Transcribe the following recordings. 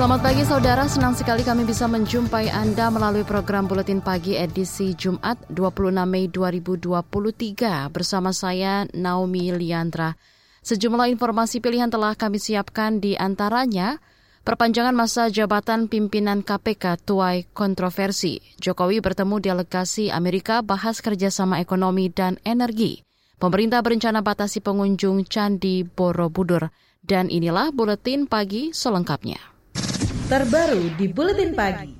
Selamat pagi saudara, senang sekali kami bisa menjumpai Anda melalui program Buletin Pagi edisi Jumat 26 Mei 2023 bersama saya Naomi Liandra. Sejumlah informasi pilihan telah kami siapkan di antaranya perpanjangan masa jabatan pimpinan KPK tuai kontroversi. Jokowi bertemu delegasi Amerika bahas kerjasama ekonomi dan energi. Pemerintah berencana batasi pengunjung Candi Borobudur. Dan inilah Buletin Pagi selengkapnya terbaru di Buletin Pagi.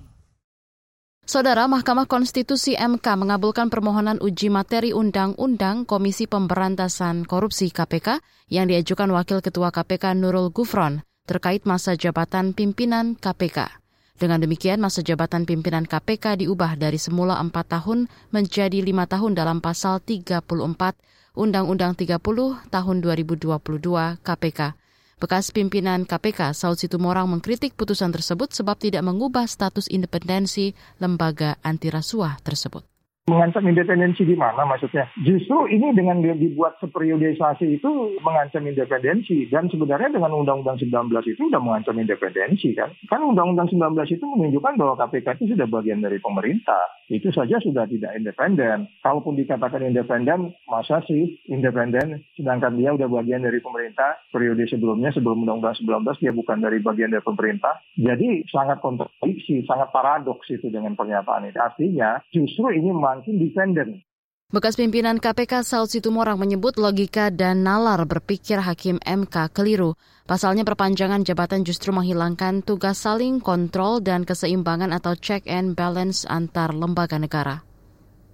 Saudara Mahkamah Konstitusi MK mengabulkan permohonan uji materi Undang-Undang Komisi Pemberantasan Korupsi KPK yang diajukan Wakil Ketua KPK Nurul Gufron terkait masa jabatan pimpinan KPK. Dengan demikian, masa jabatan pimpinan KPK diubah dari semula 4 tahun menjadi 5 tahun dalam pasal 34 Undang-Undang 30 tahun 2022 KPK. Bekas pimpinan KPK Saud Situmorang mengkritik putusan tersebut sebab tidak mengubah status independensi lembaga antirasuah tersebut mengancam independensi di mana maksudnya? Justru ini dengan dibuat seperiodisasi itu mengancam independensi dan sebenarnya dengan Undang-Undang 19 itu sudah mengancam independensi kan? Kan Undang-Undang 19 itu menunjukkan bahwa KPK itu sudah bagian dari pemerintah. Itu saja sudah tidak independen. Kalaupun dikatakan independen, masa sih independen sedangkan dia sudah bagian dari pemerintah periode sebelumnya sebelum Undang-Undang 19 dia bukan dari bagian dari pemerintah. Jadi sangat kontradiksi, sangat paradoks itu dengan pernyataan itu. Artinya justru ini defendant. Bekas pimpinan KPK Saud Situmorang menyebut logika dan nalar berpikir Hakim MK keliru. Pasalnya perpanjangan jabatan justru menghilangkan tugas saling kontrol dan keseimbangan atau check and balance antar lembaga negara.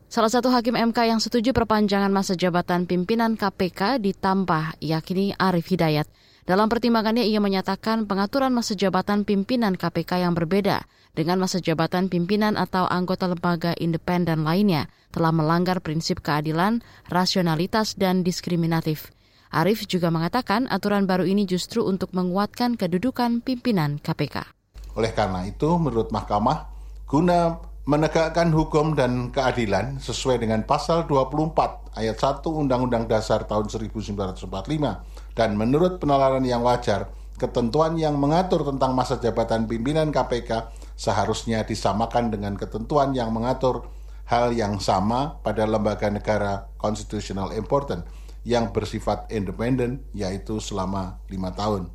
Salah satu hakim MK yang setuju perpanjangan masa jabatan pimpinan KPK ditambah yakini Arif Hidayat. Dalam pertimbangannya ia menyatakan pengaturan masa jabatan pimpinan KPK yang berbeda dengan masa jabatan pimpinan atau anggota lembaga independen lainnya telah melanggar prinsip keadilan, rasionalitas, dan diskriminatif. Arif juga mengatakan aturan baru ini justru untuk menguatkan kedudukan pimpinan KPK. Oleh karena itu, menurut Mahkamah, guna menegakkan hukum dan keadilan sesuai dengan pasal 24 ayat 1 Undang-Undang Dasar tahun 1945 dan menurut penalaran yang wajar, ketentuan yang mengatur tentang masa jabatan pimpinan KPK seharusnya disamakan dengan ketentuan yang mengatur hal yang sama pada lembaga negara constitutional important yang bersifat independen, yaitu selama lima tahun.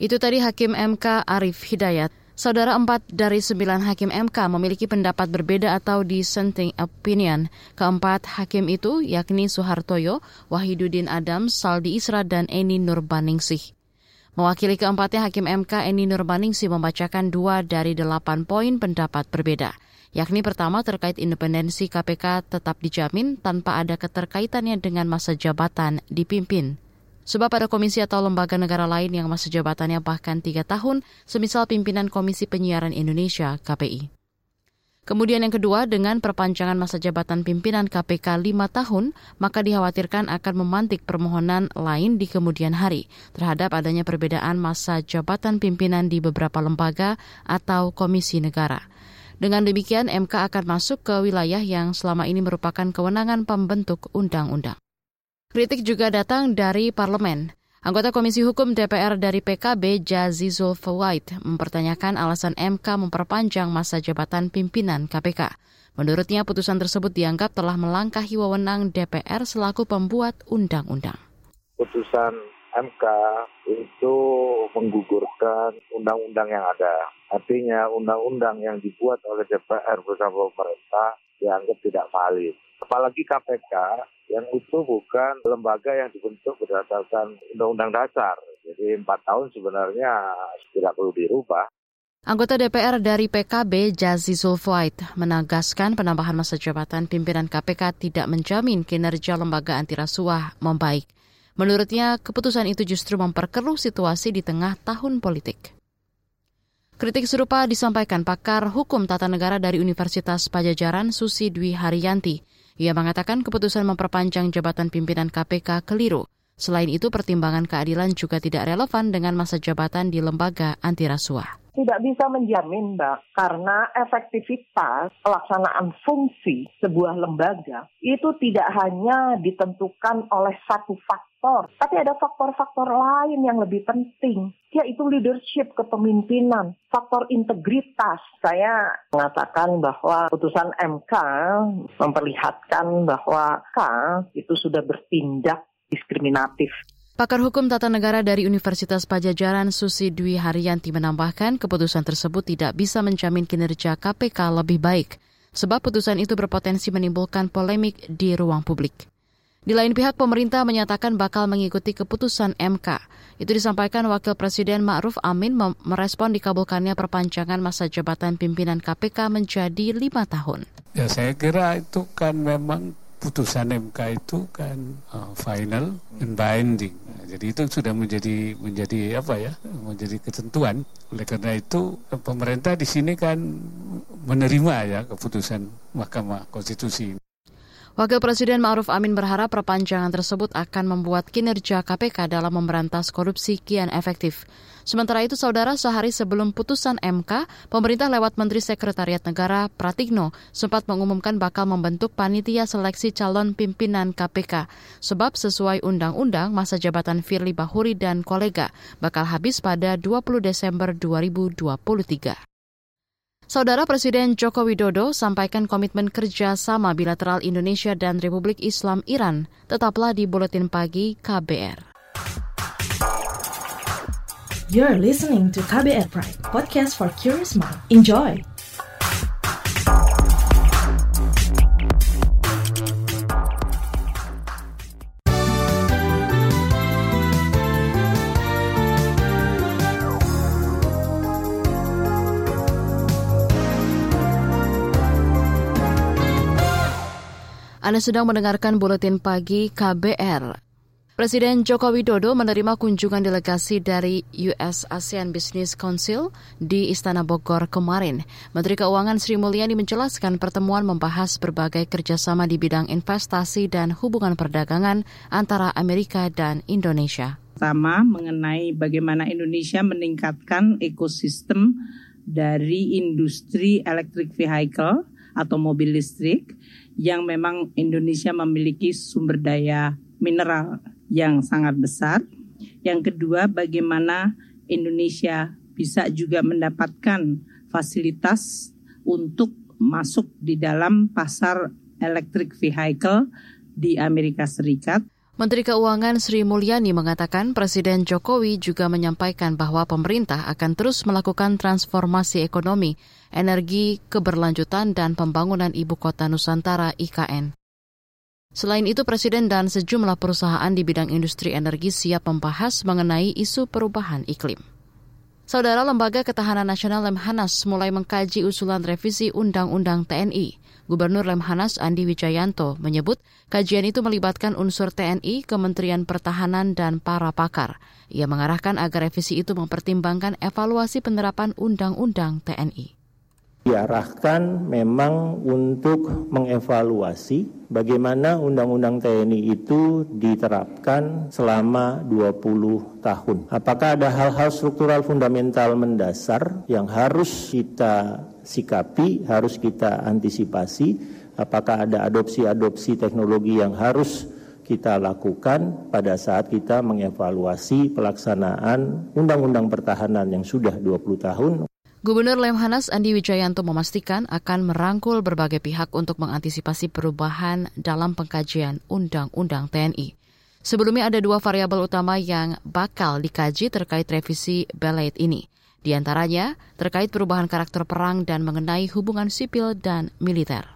Itu tadi Hakim MK Arif Hidayat. Saudara empat dari sembilan hakim MK memiliki pendapat berbeda atau dissenting opinion. Keempat hakim itu yakni Soehartoyo, Wahidudin Adam, Saldi Isra, dan Eni Nurbaningsih. Mewakili keempatnya Hakim MK Eni Nurbaningsih membacakan dua dari delapan poin pendapat berbeda yakni pertama terkait independensi KPK tetap dijamin tanpa ada keterkaitannya dengan masa jabatan dipimpin. Sebab ada komisi atau lembaga negara lain yang masa jabatannya bahkan tiga tahun, semisal pimpinan Komisi Penyiaran Indonesia KPI. Kemudian yang kedua, dengan perpanjangan masa jabatan pimpinan KPK lima tahun, maka dikhawatirkan akan memantik permohonan lain di kemudian hari terhadap adanya perbedaan masa jabatan pimpinan di beberapa lembaga atau komisi negara. Dengan demikian, MK akan masuk ke wilayah yang selama ini merupakan kewenangan pembentuk undang-undang. Kritik juga datang dari parlemen. Anggota Komisi Hukum DPR dari PKB Jazizul Fawait mempertanyakan alasan MK memperpanjang masa jabatan pimpinan KPK. Menurutnya putusan tersebut dianggap telah melangkahi wewenang DPR selaku pembuat undang-undang. Putusan MK itu menggugurkan undang-undang yang ada. Artinya undang-undang yang dibuat oleh DPR bersama pemerintah dianggap tidak valid. Apalagi KPK yang itu bukan lembaga yang dibentuk berdasarkan undang-undang dasar. Jadi empat tahun sebenarnya tidak perlu dirubah. Anggota DPR dari PKB Jazizul Fuaid menegaskan penambahan masa jabatan pimpinan KPK tidak menjamin kinerja lembaga antirasuah membaik. Menurutnya, keputusan itu justru memperkeruh situasi di tengah tahun politik. Kritik serupa disampaikan pakar hukum tata negara dari Universitas Pajajaran Susi Dwi Haryanti. Ia mengatakan keputusan memperpanjang jabatan pimpinan KPK keliru. Selain itu, pertimbangan keadilan juga tidak relevan dengan masa jabatan di lembaga anti rasuah. Tidak bisa menjamin, Mbak, karena efektivitas pelaksanaan fungsi sebuah lembaga itu tidak hanya ditentukan oleh satu faktor, tapi ada faktor-faktor lain yang lebih penting, yaitu leadership kepemimpinan, faktor integritas. Saya mengatakan bahwa putusan MK memperlihatkan bahwa K itu sudah bertindak diskriminatif. Pakar Hukum Tata Negara dari Universitas Pajajaran Susi Dwi Haryanti menambahkan keputusan tersebut tidak bisa menjamin kinerja KPK lebih baik, sebab putusan itu berpotensi menimbulkan polemik di ruang publik. Di lain pihak, pemerintah menyatakan bakal mengikuti keputusan MK. Itu disampaikan Wakil Presiden Ma'ruf Amin merespon dikabulkannya perpanjangan masa jabatan pimpinan KPK menjadi lima tahun. Ya saya kira itu kan memang putusan MK itu kan uh, final and binding. Jadi itu sudah menjadi menjadi apa ya? menjadi ketentuan. Oleh karena itu pemerintah di sini kan menerima ya keputusan Mahkamah Konstitusi. Wakil Presiden Ma'ruf Amin berharap perpanjangan tersebut akan membuat kinerja KPK dalam memberantas korupsi kian efektif. Sementara itu, saudara, sehari sebelum putusan MK, pemerintah lewat Menteri Sekretariat Negara Pratikno sempat mengumumkan bakal membentuk panitia seleksi calon pimpinan KPK. Sebab sesuai undang-undang, masa jabatan Firly Bahuri dan kolega bakal habis pada 20 Desember 2023. Saudara Presiden Joko Widodo sampaikan komitmen kerja sama bilateral Indonesia dan Republik Islam Iran. Tetaplah di Buletin Pagi KBR. You're listening to KBR Pride, podcast for curious mind. Enjoy! Anda sedang mendengarkan buletin pagi KBR. Presiden Joko Widodo menerima kunjungan delegasi dari US ASEAN Business Council di Istana Bogor kemarin. Menteri Keuangan Sri Mulyani menjelaskan pertemuan membahas berbagai kerjasama di bidang investasi dan hubungan perdagangan antara Amerika dan Indonesia. Pertama, mengenai bagaimana Indonesia meningkatkan ekosistem dari industri electric vehicle atau mobil listrik yang memang Indonesia memiliki sumber daya mineral yang sangat besar. Yang kedua, bagaimana Indonesia bisa juga mendapatkan fasilitas untuk masuk di dalam pasar electric vehicle di Amerika Serikat. Menteri Keuangan Sri Mulyani mengatakan Presiden Jokowi juga menyampaikan bahwa pemerintah akan terus melakukan transformasi ekonomi, energi, keberlanjutan, dan pembangunan ibu kota Nusantara IKN. Selain itu, Presiden dan sejumlah perusahaan di bidang industri energi siap membahas mengenai isu perubahan iklim. Saudara Lembaga Ketahanan Nasional Lemhanas mulai mengkaji usulan revisi Undang-Undang TNI. Gubernur Lemhanas Andi Wijayanto menyebut kajian itu melibatkan unsur TNI, Kementerian Pertahanan, dan para pakar. Ia mengarahkan agar revisi itu mempertimbangkan evaluasi penerapan Undang-Undang TNI diarahkan memang untuk mengevaluasi bagaimana Undang-Undang TNI itu diterapkan selama 20 tahun. Apakah ada hal-hal struktural fundamental mendasar yang harus kita sikapi, harus kita antisipasi, apakah ada adopsi-adopsi teknologi yang harus kita lakukan pada saat kita mengevaluasi pelaksanaan Undang-Undang Pertahanan yang sudah 20 tahun. Gubernur Lemhanas Andi Wijayanto memastikan akan merangkul berbagai pihak untuk mengantisipasi perubahan dalam pengkajian Undang-Undang TNI. Sebelumnya ada dua variabel utama yang bakal dikaji terkait revisi Belait ini. Di antaranya terkait perubahan karakter perang dan mengenai hubungan sipil dan militer.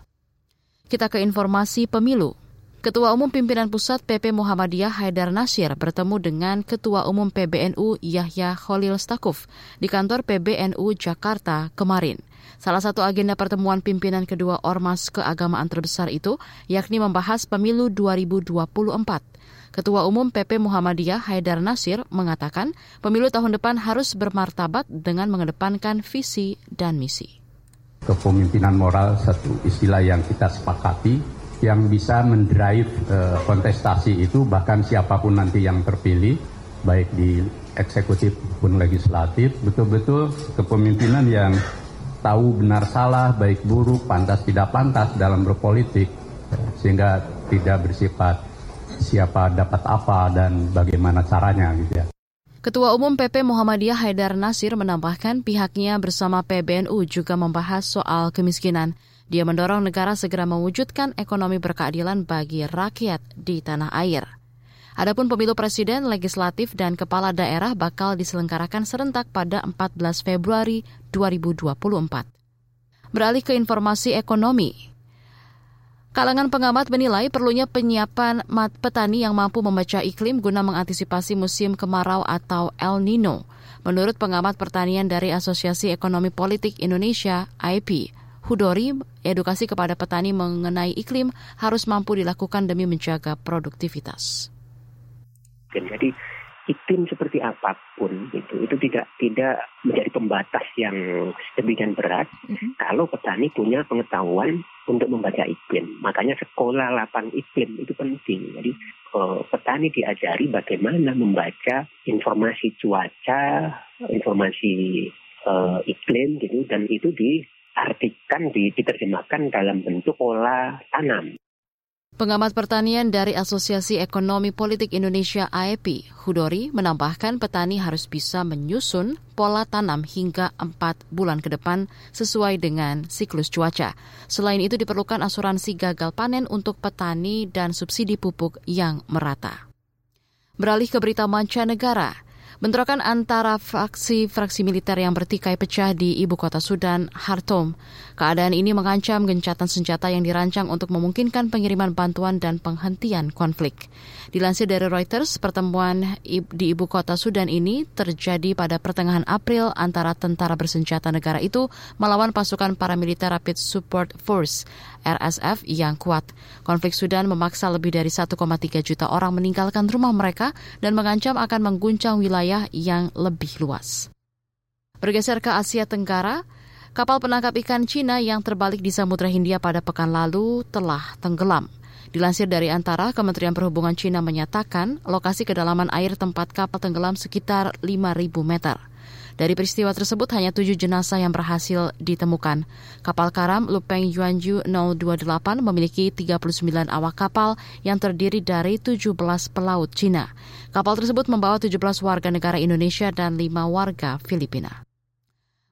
Kita ke informasi pemilu. Ketua Umum Pimpinan Pusat PP Muhammadiyah Haidar Nasir bertemu dengan Ketua Umum PBNU Yahya Khalil Stakuf di kantor PBNU Jakarta kemarin. Salah satu agenda pertemuan pimpinan kedua ormas keagamaan terbesar itu yakni membahas pemilu 2024. Ketua Umum PP Muhammadiyah Haidar Nasir mengatakan pemilu tahun depan harus bermartabat dengan mengedepankan visi dan misi. Kepemimpinan moral satu istilah yang kita sepakati yang bisa mendrive uh, kontestasi itu bahkan siapa pun nanti yang terpilih baik di eksekutif pun legislatif betul-betul kepemimpinan yang tahu benar salah baik buruk pantas tidak pantas dalam berpolitik sehingga tidak bersifat siapa dapat apa dan bagaimana caranya gitu ya. Ketua Umum PP Muhammadiyah Haidar Nasir menambahkan pihaknya bersama PBNU juga membahas soal kemiskinan. Dia mendorong negara segera mewujudkan ekonomi berkeadilan bagi rakyat di tanah air. Adapun pemilu presiden, legislatif, dan kepala daerah bakal diselenggarakan serentak pada 14 Februari 2024. Beralih ke informasi ekonomi, Kalangan pengamat menilai perlunya penyiapan petani yang mampu membaca iklim guna mengantisipasi musim kemarau atau El Nino. Menurut pengamat pertanian dari Asosiasi Ekonomi Politik Indonesia, IP, Hudori, edukasi kepada petani mengenai iklim harus mampu dilakukan demi menjaga produktivitas. Jadi iklim seperti apa pun itu itu tidak tidak menjadi pembatas yang demikian berat mm-hmm. kalau petani punya pengetahuan untuk membaca iklim. Makanya sekolah lapang iklim itu penting. Jadi uh, petani diajari bagaimana membaca informasi cuaca, informasi uh, iklim gitu dan itu di diartikan, diterjemahkan dalam bentuk pola tanam. Pengamat pertanian dari Asosiasi Ekonomi Politik Indonesia AEP, Hudori, menambahkan petani harus bisa menyusun pola tanam hingga empat bulan ke depan sesuai dengan siklus cuaca. Selain itu diperlukan asuransi gagal panen untuk petani dan subsidi pupuk yang merata. Beralih ke berita mancanegara, Bentrokan antara fraksi-fraksi militer yang bertikai pecah di ibu kota Sudan, Khartoum. Keadaan ini mengancam gencatan senjata yang dirancang untuk memungkinkan pengiriman bantuan dan penghentian konflik. Dilansir dari Reuters, pertemuan di ibu kota Sudan ini terjadi pada pertengahan April antara tentara bersenjata negara itu melawan pasukan paramiliter Rapid Support Force RSF yang kuat. Konflik Sudan memaksa lebih dari 1,3 juta orang meninggalkan rumah mereka dan mengancam akan mengguncang wilayah yang lebih luas. Bergeser ke Asia Tenggara, kapal penangkap ikan Cina yang terbalik di Samudra Hindia pada pekan lalu telah tenggelam. Dilansir dari antara, Kementerian Perhubungan Cina menyatakan lokasi kedalaman air tempat kapal tenggelam sekitar 5.000 meter. Dari peristiwa tersebut hanya tujuh jenazah yang berhasil ditemukan. Kapal karam Lupeng Yuanju 028 memiliki 39 awak kapal yang terdiri dari 17 pelaut Cina. Kapal tersebut membawa 17 warga negara Indonesia dan 5 warga Filipina.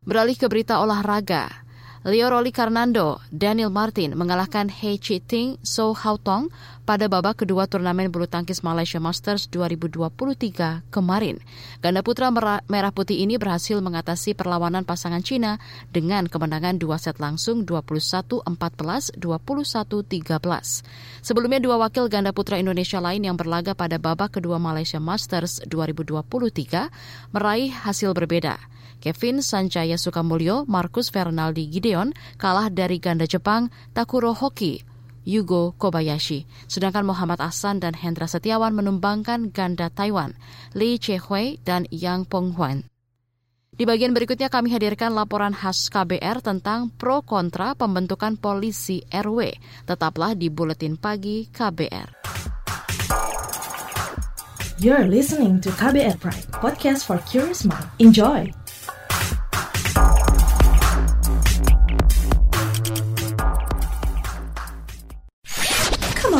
Beralih ke berita olahraga, Leo Roli Karnando, Daniel Martin mengalahkan He Chi Ting So Hao Tong pada babak kedua turnamen bulu tangkis Malaysia Masters 2023 kemarin. Ganda putra merah putih ini berhasil mengatasi perlawanan pasangan Cina dengan kemenangan dua set langsung 21-14, 21-13. Sebelumnya dua wakil ganda putra Indonesia lain yang berlaga pada babak kedua Malaysia Masters 2023 meraih hasil berbeda. Kevin Sanjaya Sukamulyo, Markus Fernaldi Gideon kalah dari ganda Jepang Takuro Hoki Yugo Kobayashi. Sedangkan Muhammad Ahsan dan Hendra Setiawan menumbangkan ganda Taiwan, Lee Chehui dan Yang Penghuan. Di bagian berikutnya kami hadirkan laporan khas KBR tentang pro kontra pembentukan polisi RW. Tetaplah di Buletin Pagi KBR. You're listening to KBR Pride, podcast for curious mind. Enjoy!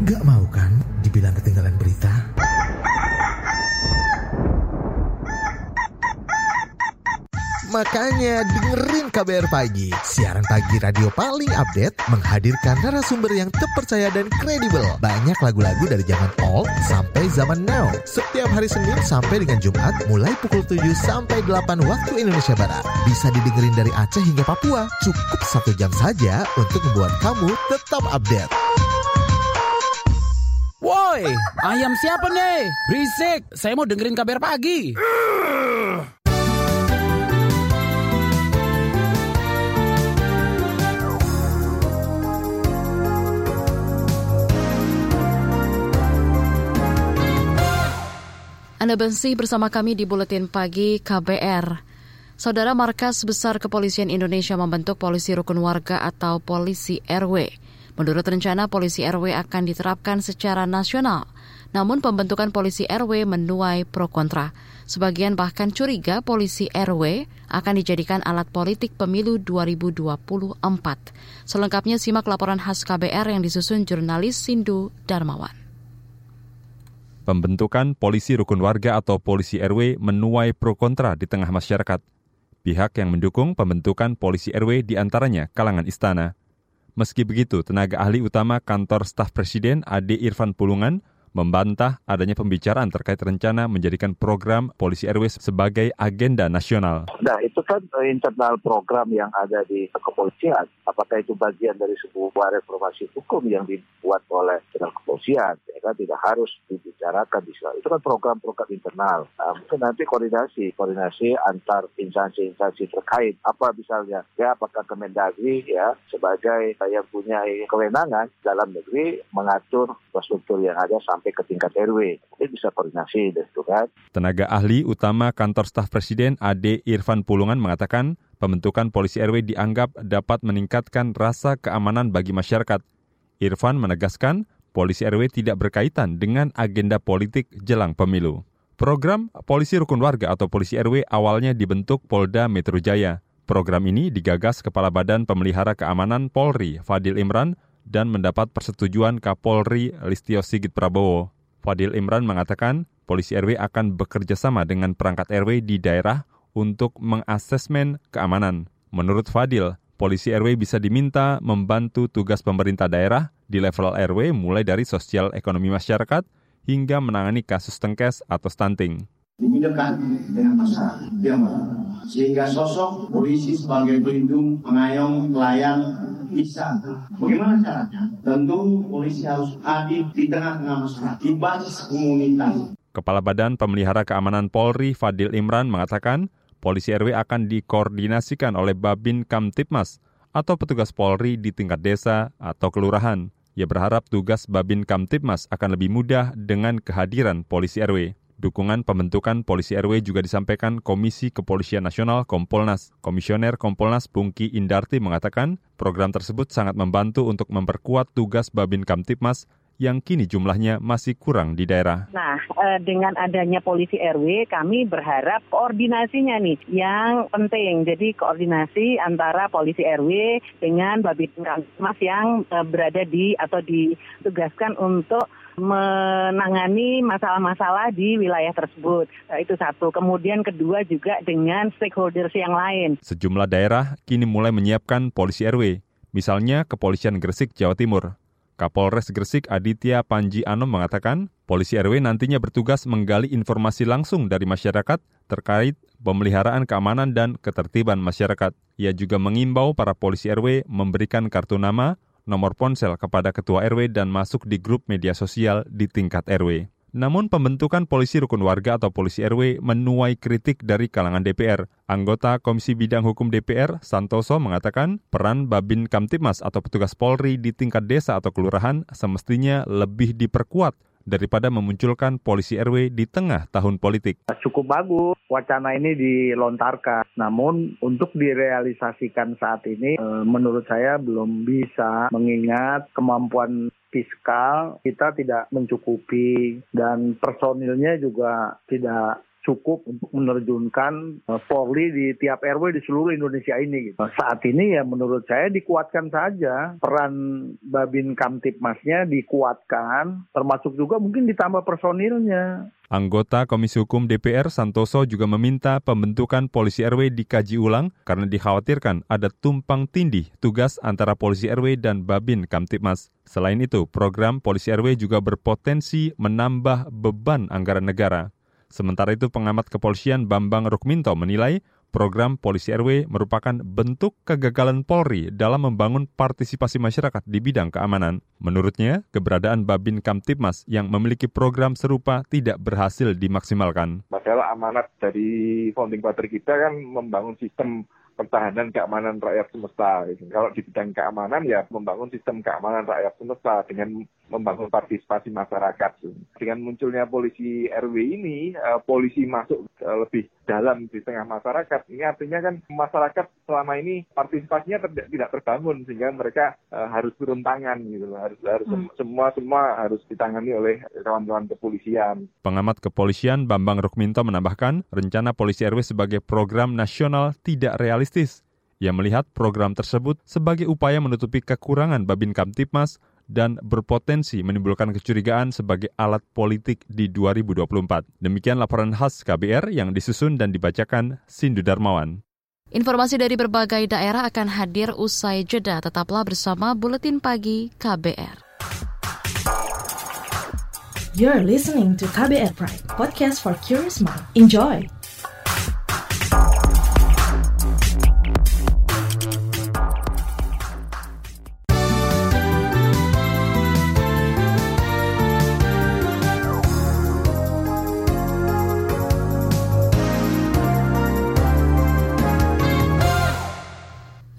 Gak mau kan dibilang ketinggalan berita? Makanya dengerin KBR Pagi, siaran pagi radio paling update menghadirkan narasumber yang terpercaya dan kredibel. Banyak lagu-lagu dari zaman old sampai zaman now. Setiap hari Senin sampai dengan Jumat mulai pukul 7 sampai 8 waktu Indonesia Barat. Bisa didengerin dari Aceh hingga Papua. Cukup satu jam saja untuk membuat kamu tetap update. Woi, ayam siapa nih? Berisik, saya mau dengerin kabar pagi. Anda masih bersama kami di Buletin Pagi KBR. Saudara Markas Besar Kepolisian Indonesia membentuk Polisi Rukun Warga atau Polisi RW. Menurut rencana, Polisi RW akan diterapkan secara nasional. Namun pembentukan Polisi RW menuai pro kontra. Sebagian bahkan curiga Polisi RW akan dijadikan alat politik pemilu 2024. Selengkapnya simak laporan khas KBR yang disusun jurnalis Sindu Darmawan. Pembentukan polisi rukun warga atau polisi RW menuai pro kontra di tengah masyarakat. Pihak yang mendukung pembentukan polisi RW di antaranya kalangan istana. Meski begitu, tenaga ahli utama kantor staf presiden Ade Irfan Pulungan membantah adanya pembicaraan terkait rencana menjadikan program polisi RW sebagai agenda nasional. Nah, itu kan internal program yang ada di kepolisian. Apakah itu bagian dari sebuah reformasi hukum yang dibuat oleh kepolisian? Ya kan tidak harus dibicarakan di. Itu kan program-program internal. Nah, mungkin nanti koordinasi, koordinasi antar instansi-instansi terkait. Apa misalnya, ya apakah Kemendagri ya sebagai yang punya kewenangan dalam negeri mengatur infrastruktur yang ada sampai sampai ke tingkat RW. Mungkin bisa koordinasi dan itu kan. Tenaga ahli utama kantor staf presiden Ade Irfan Pulungan mengatakan pembentukan polisi RW dianggap dapat meningkatkan rasa keamanan bagi masyarakat. Irfan menegaskan polisi RW tidak berkaitan dengan agenda politik jelang pemilu. Program Polisi Rukun Warga atau Polisi RW awalnya dibentuk Polda Metro Jaya. Program ini digagas Kepala Badan Pemelihara Keamanan Polri, Fadil Imran, dan mendapat persetujuan Kapolri Listio Sigit Prabowo. Fadil Imran mengatakan polisi RW akan bekerja sama dengan perangkat RW di daerah untuk mengasesmen keamanan. Menurut Fadil, polisi RW bisa diminta membantu tugas pemerintah daerah di level RW mulai dari sosial ekonomi masyarakat hingga menangani kasus tengkes atau stunting dengan masyarakat. Sehingga sosok polisi sebagai pelindung, pengayom, pelayan bisa. Bagaimana caranya? Tentu polisi harus hadir di tengah-tengah masyarakat, di basis komunitas. Kepala Badan Pemelihara Keamanan Polri Fadil Imran mengatakan, polisi RW akan dikoordinasikan oleh Babin Kamtipmas atau petugas Polri di tingkat desa atau kelurahan. Ia berharap tugas Babin Kamtipmas akan lebih mudah dengan kehadiran polisi RW. Dukungan pembentukan polisi RW juga disampaikan Komisi Kepolisian Nasional Kompolnas. Komisioner Kompolnas Pungki Indarti mengatakan program tersebut sangat membantu untuk memperkuat tugas Babin Kamtipmas yang kini jumlahnya masih kurang di daerah. Nah, eh, dengan adanya polisi RW, kami berharap koordinasinya nih yang penting. Jadi koordinasi antara polisi RW dengan Babin Kamtipmas yang eh, berada di atau ditugaskan untuk menangani masalah-masalah di wilayah tersebut. Nah, itu satu. Kemudian kedua juga dengan stakeholders yang lain. Sejumlah daerah kini mulai menyiapkan polisi RW, misalnya Kepolisian Gresik, Jawa Timur. Kapolres Gresik Aditya Panji Anom mengatakan, polisi RW nantinya bertugas menggali informasi langsung dari masyarakat terkait pemeliharaan keamanan dan ketertiban masyarakat. Ia juga mengimbau para polisi RW memberikan kartu nama, nomor ponsel kepada ketua RW dan masuk di grup media sosial di tingkat RW. Namun pembentukan polisi rukun warga atau polisi RW menuai kritik dari kalangan DPR. Anggota Komisi Bidang Hukum DPR, Santoso, mengatakan peran Babin Kamtipmas atau petugas Polri di tingkat desa atau kelurahan semestinya lebih diperkuat daripada memunculkan polisi RW di tengah tahun politik. Cukup bagus wacana ini dilontarkan, namun untuk direalisasikan saat ini eh, menurut saya belum bisa mengingat kemampuan fiskal kita tidak mencukupi dan personilnya juga tidak cukup untuk menerjunkan uh, Polri di tiap RW di seluruh Indonesia ini. Gitu. Saat ini ya menurut saya dikuatkan saja peran Babin Kamtipmasnya dikuatkan, termasuk juga mungkin ditambah personilnya. Anggota Komisi Hukum DPR Santoso juga meminta pembentukan polisi RW dikaji ulang karena dikhawatirkan ada tumpang tindih tugas antara polisi RW dan Babin Kamtipmas. Selain itu, program polisi RW juga berpotensi menambah beban anggaran negara. Sementara itu pengamat kepolisian Bambang Rukminto menilai Program Polisi RW merupakan bentuk kegagalan Polri dalam membangun partisipasi masyarakat di bidang keamanan. Menurutnya, keberadaan Babin Kamtipmas yang memiliki program serupa tidak berhasil dimaksimalkan. Padahal amanat dari founding father kita kan membangun sistem pertahanan keamanan rakyat semesta. Kalau di bidang keamanan ya membangun sistem keamanan rakyat semesta dengan membangun partisipasi masyarakat. Dengan munculnya polisi RW ini, uh, polisi masuk uh, lebih dalam di tengah masyarakat. Ini artinya kan masyarakat selama ini partisipasinya ter tidak terbangun sehingga mereka uh, harus turun tangan gitu loh. Harus harus hmm. semua semua harus ditangani oleh kawan-kawan kepolisian. Pengamat kepolisian Bambang Rukminto menambahkan, rencana polisi RW sebagai program nasional tidak realistis realistis. Ia melihat program tersebut sebagai upaya menutupi kekurangan Babin Kamtipmas dan berpotensi menimbulkan kecurigaan sebagai alat politik di 2024. Demikian laporan khas KBR yang disusun dan dibacakan Sindu Darmawan. Informasi dari berbagai daerah akan hadir usai jeda. Tetaplah bersama Buletin Pagi KBR. You're listening to KBR Pride, podcast for curious mind. Enjoy!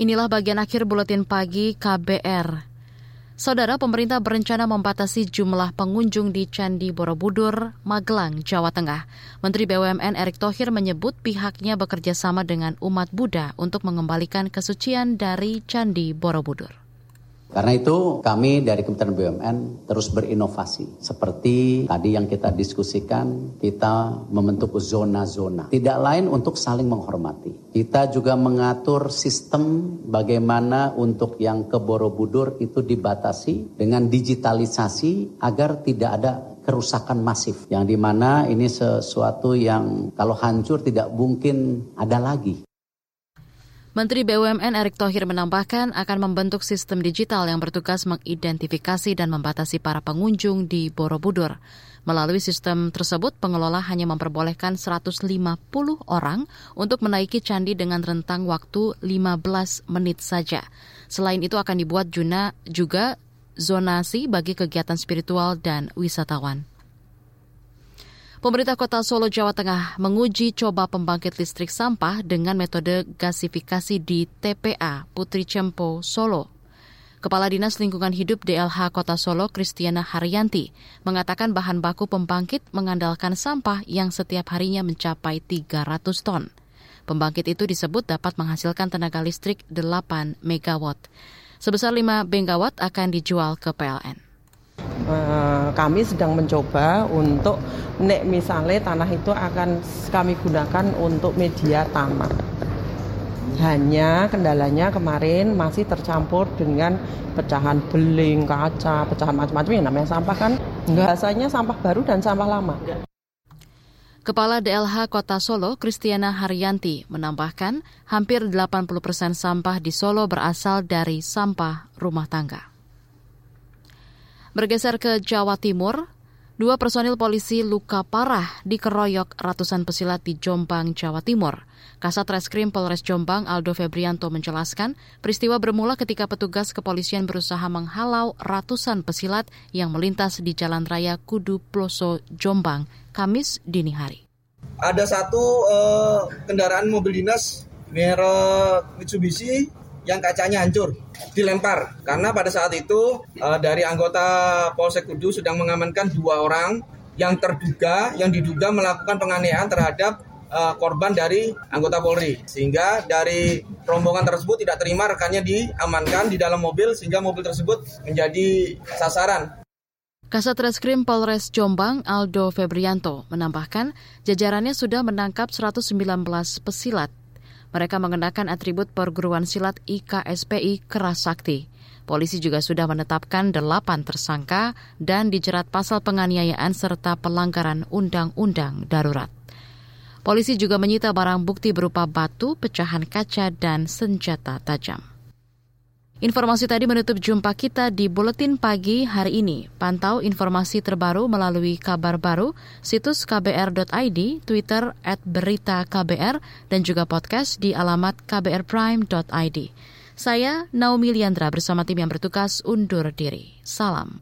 Inilah bagian akhir buletin pagi KBR. Saudara pemerintah berencana membatasi jumlah pengunjung di Candi Borobudur, Magelang, Jawa Tengah. Menteri BUMN Erick Thohir menyebut pihaknya bekerja sama dengan umat Buddha untuk mengembalikan kesucian dari Candi Borobudur. Karena itu kami dari Kementerian BUMN terus berinovasi. Seperti tadi yang kita diskusikan, kita membentuk zona-zona. Tidak lain untuk saling menghormati. Kita juga mengatur sistem bagaimana untuk yang ke Borobudur itu dibatasi dengan digitalisasi agar tidak ada kerusakan masif. Yang di mana ini sesuatu yang kalau hancur tidak mungkin ada lagi. Menteri BUMN Erick Thohir menambahkan akan membentuk sistem digital yang bertugas mengidentifikasi dan membatasi para pengunjung di Borobudur. Melalui sistem tersebut, pengelola hanya memperbolehkan 150 orang untuk menaiki candi dengan rentang waktu 15 menit saja. Selain itu akan dibuat juna juga zonasi bagi kegiatan spiritual dan wisatawan. Pemerintah Kota Solo, Jawa Tengah menguji coba pembangkit listrik sampah dengan metode gasifikasi di TPA Putri Cempo, Solo. Kepala Dinas Lingkungan Hidup DLH Kota Solo, Kristiana Haryanti, mengatakan bahan baku pembangkit mengandalkan sampah yang setiap harinya mencapai 300 ton. Pembangkit itu disebut dapat menghasilkan tenaga listrik 8 megawatt. Sebesar 5 megawatt akan dijual ke PLN. Eh, kami sedang mencoba untuk nek misalnya tanah itu akan kami gunakan untuk media tanam. Hanya kendalanya kemarin masih tercampur dengan pecahan beling, kaca, pecahan macam-macam yang namanya sampah kan. Bahasanya sampah baru dan sampah lama. Kepala DLH Kota Solo, Kristiana Haryanti, menambahkan hampir 80 persen sampah di Solo berasal dari sampah rumah tangga. Bergeser ke Jawa Timur, dua personil polisi luka parah dikeroyok ratusan pesilat di Jombang, Jawa Timur. Kasat Reskrim Polres Jombang Aldo Febrianto menjelaskan, peristiwa bermula ketika petugas kepolisian berusaha menghalau ratusan pesilat yang melintas di Jalan Raya Kudu Ploso, Jombang, Kamis dini hari. Ada satu uh, kendaraan mobil dinas merek Mitsubishi yang kacanya hancur dilempar. Karena pada saat itu uh, dari anggota Polsek Kudu sedang mengamankan dua orang yang terduga yang diduga melakukan penganiayaan terhadap uh, korban dari anggota Polri. Sehingga dari rombongan tersebut tidak terima rekannya diamankan di dalam mobil sehingga mobil tersebut menjadi sasaran. Kasat Reskrim Polres Jombang Aldo Febrianto menambahkan jajarannya sudah menangkap 119 pesilat mereka mengenakan atribut perguruan silat IKSPI Keras Sakti. Polisi juga sudah menetapkan delapan tersangka dan dijerat pasal penganiayaan serta pelanggaran undang-undang darurat. Polisi juga menyita barang bukti berupa batu, pecahan kaca, dan senjata tajam. Informasi tadi menutup jumpa kita di Buletin Pagi hari ini. Pantau informasi terbaru melalui kabar baru, situs kbr.id, Twitter at berita KBR, dan juga podcast di alamat kbrprime.id. Saya Naomi Liandra bersama tim yang bertugas undur diri. Salam.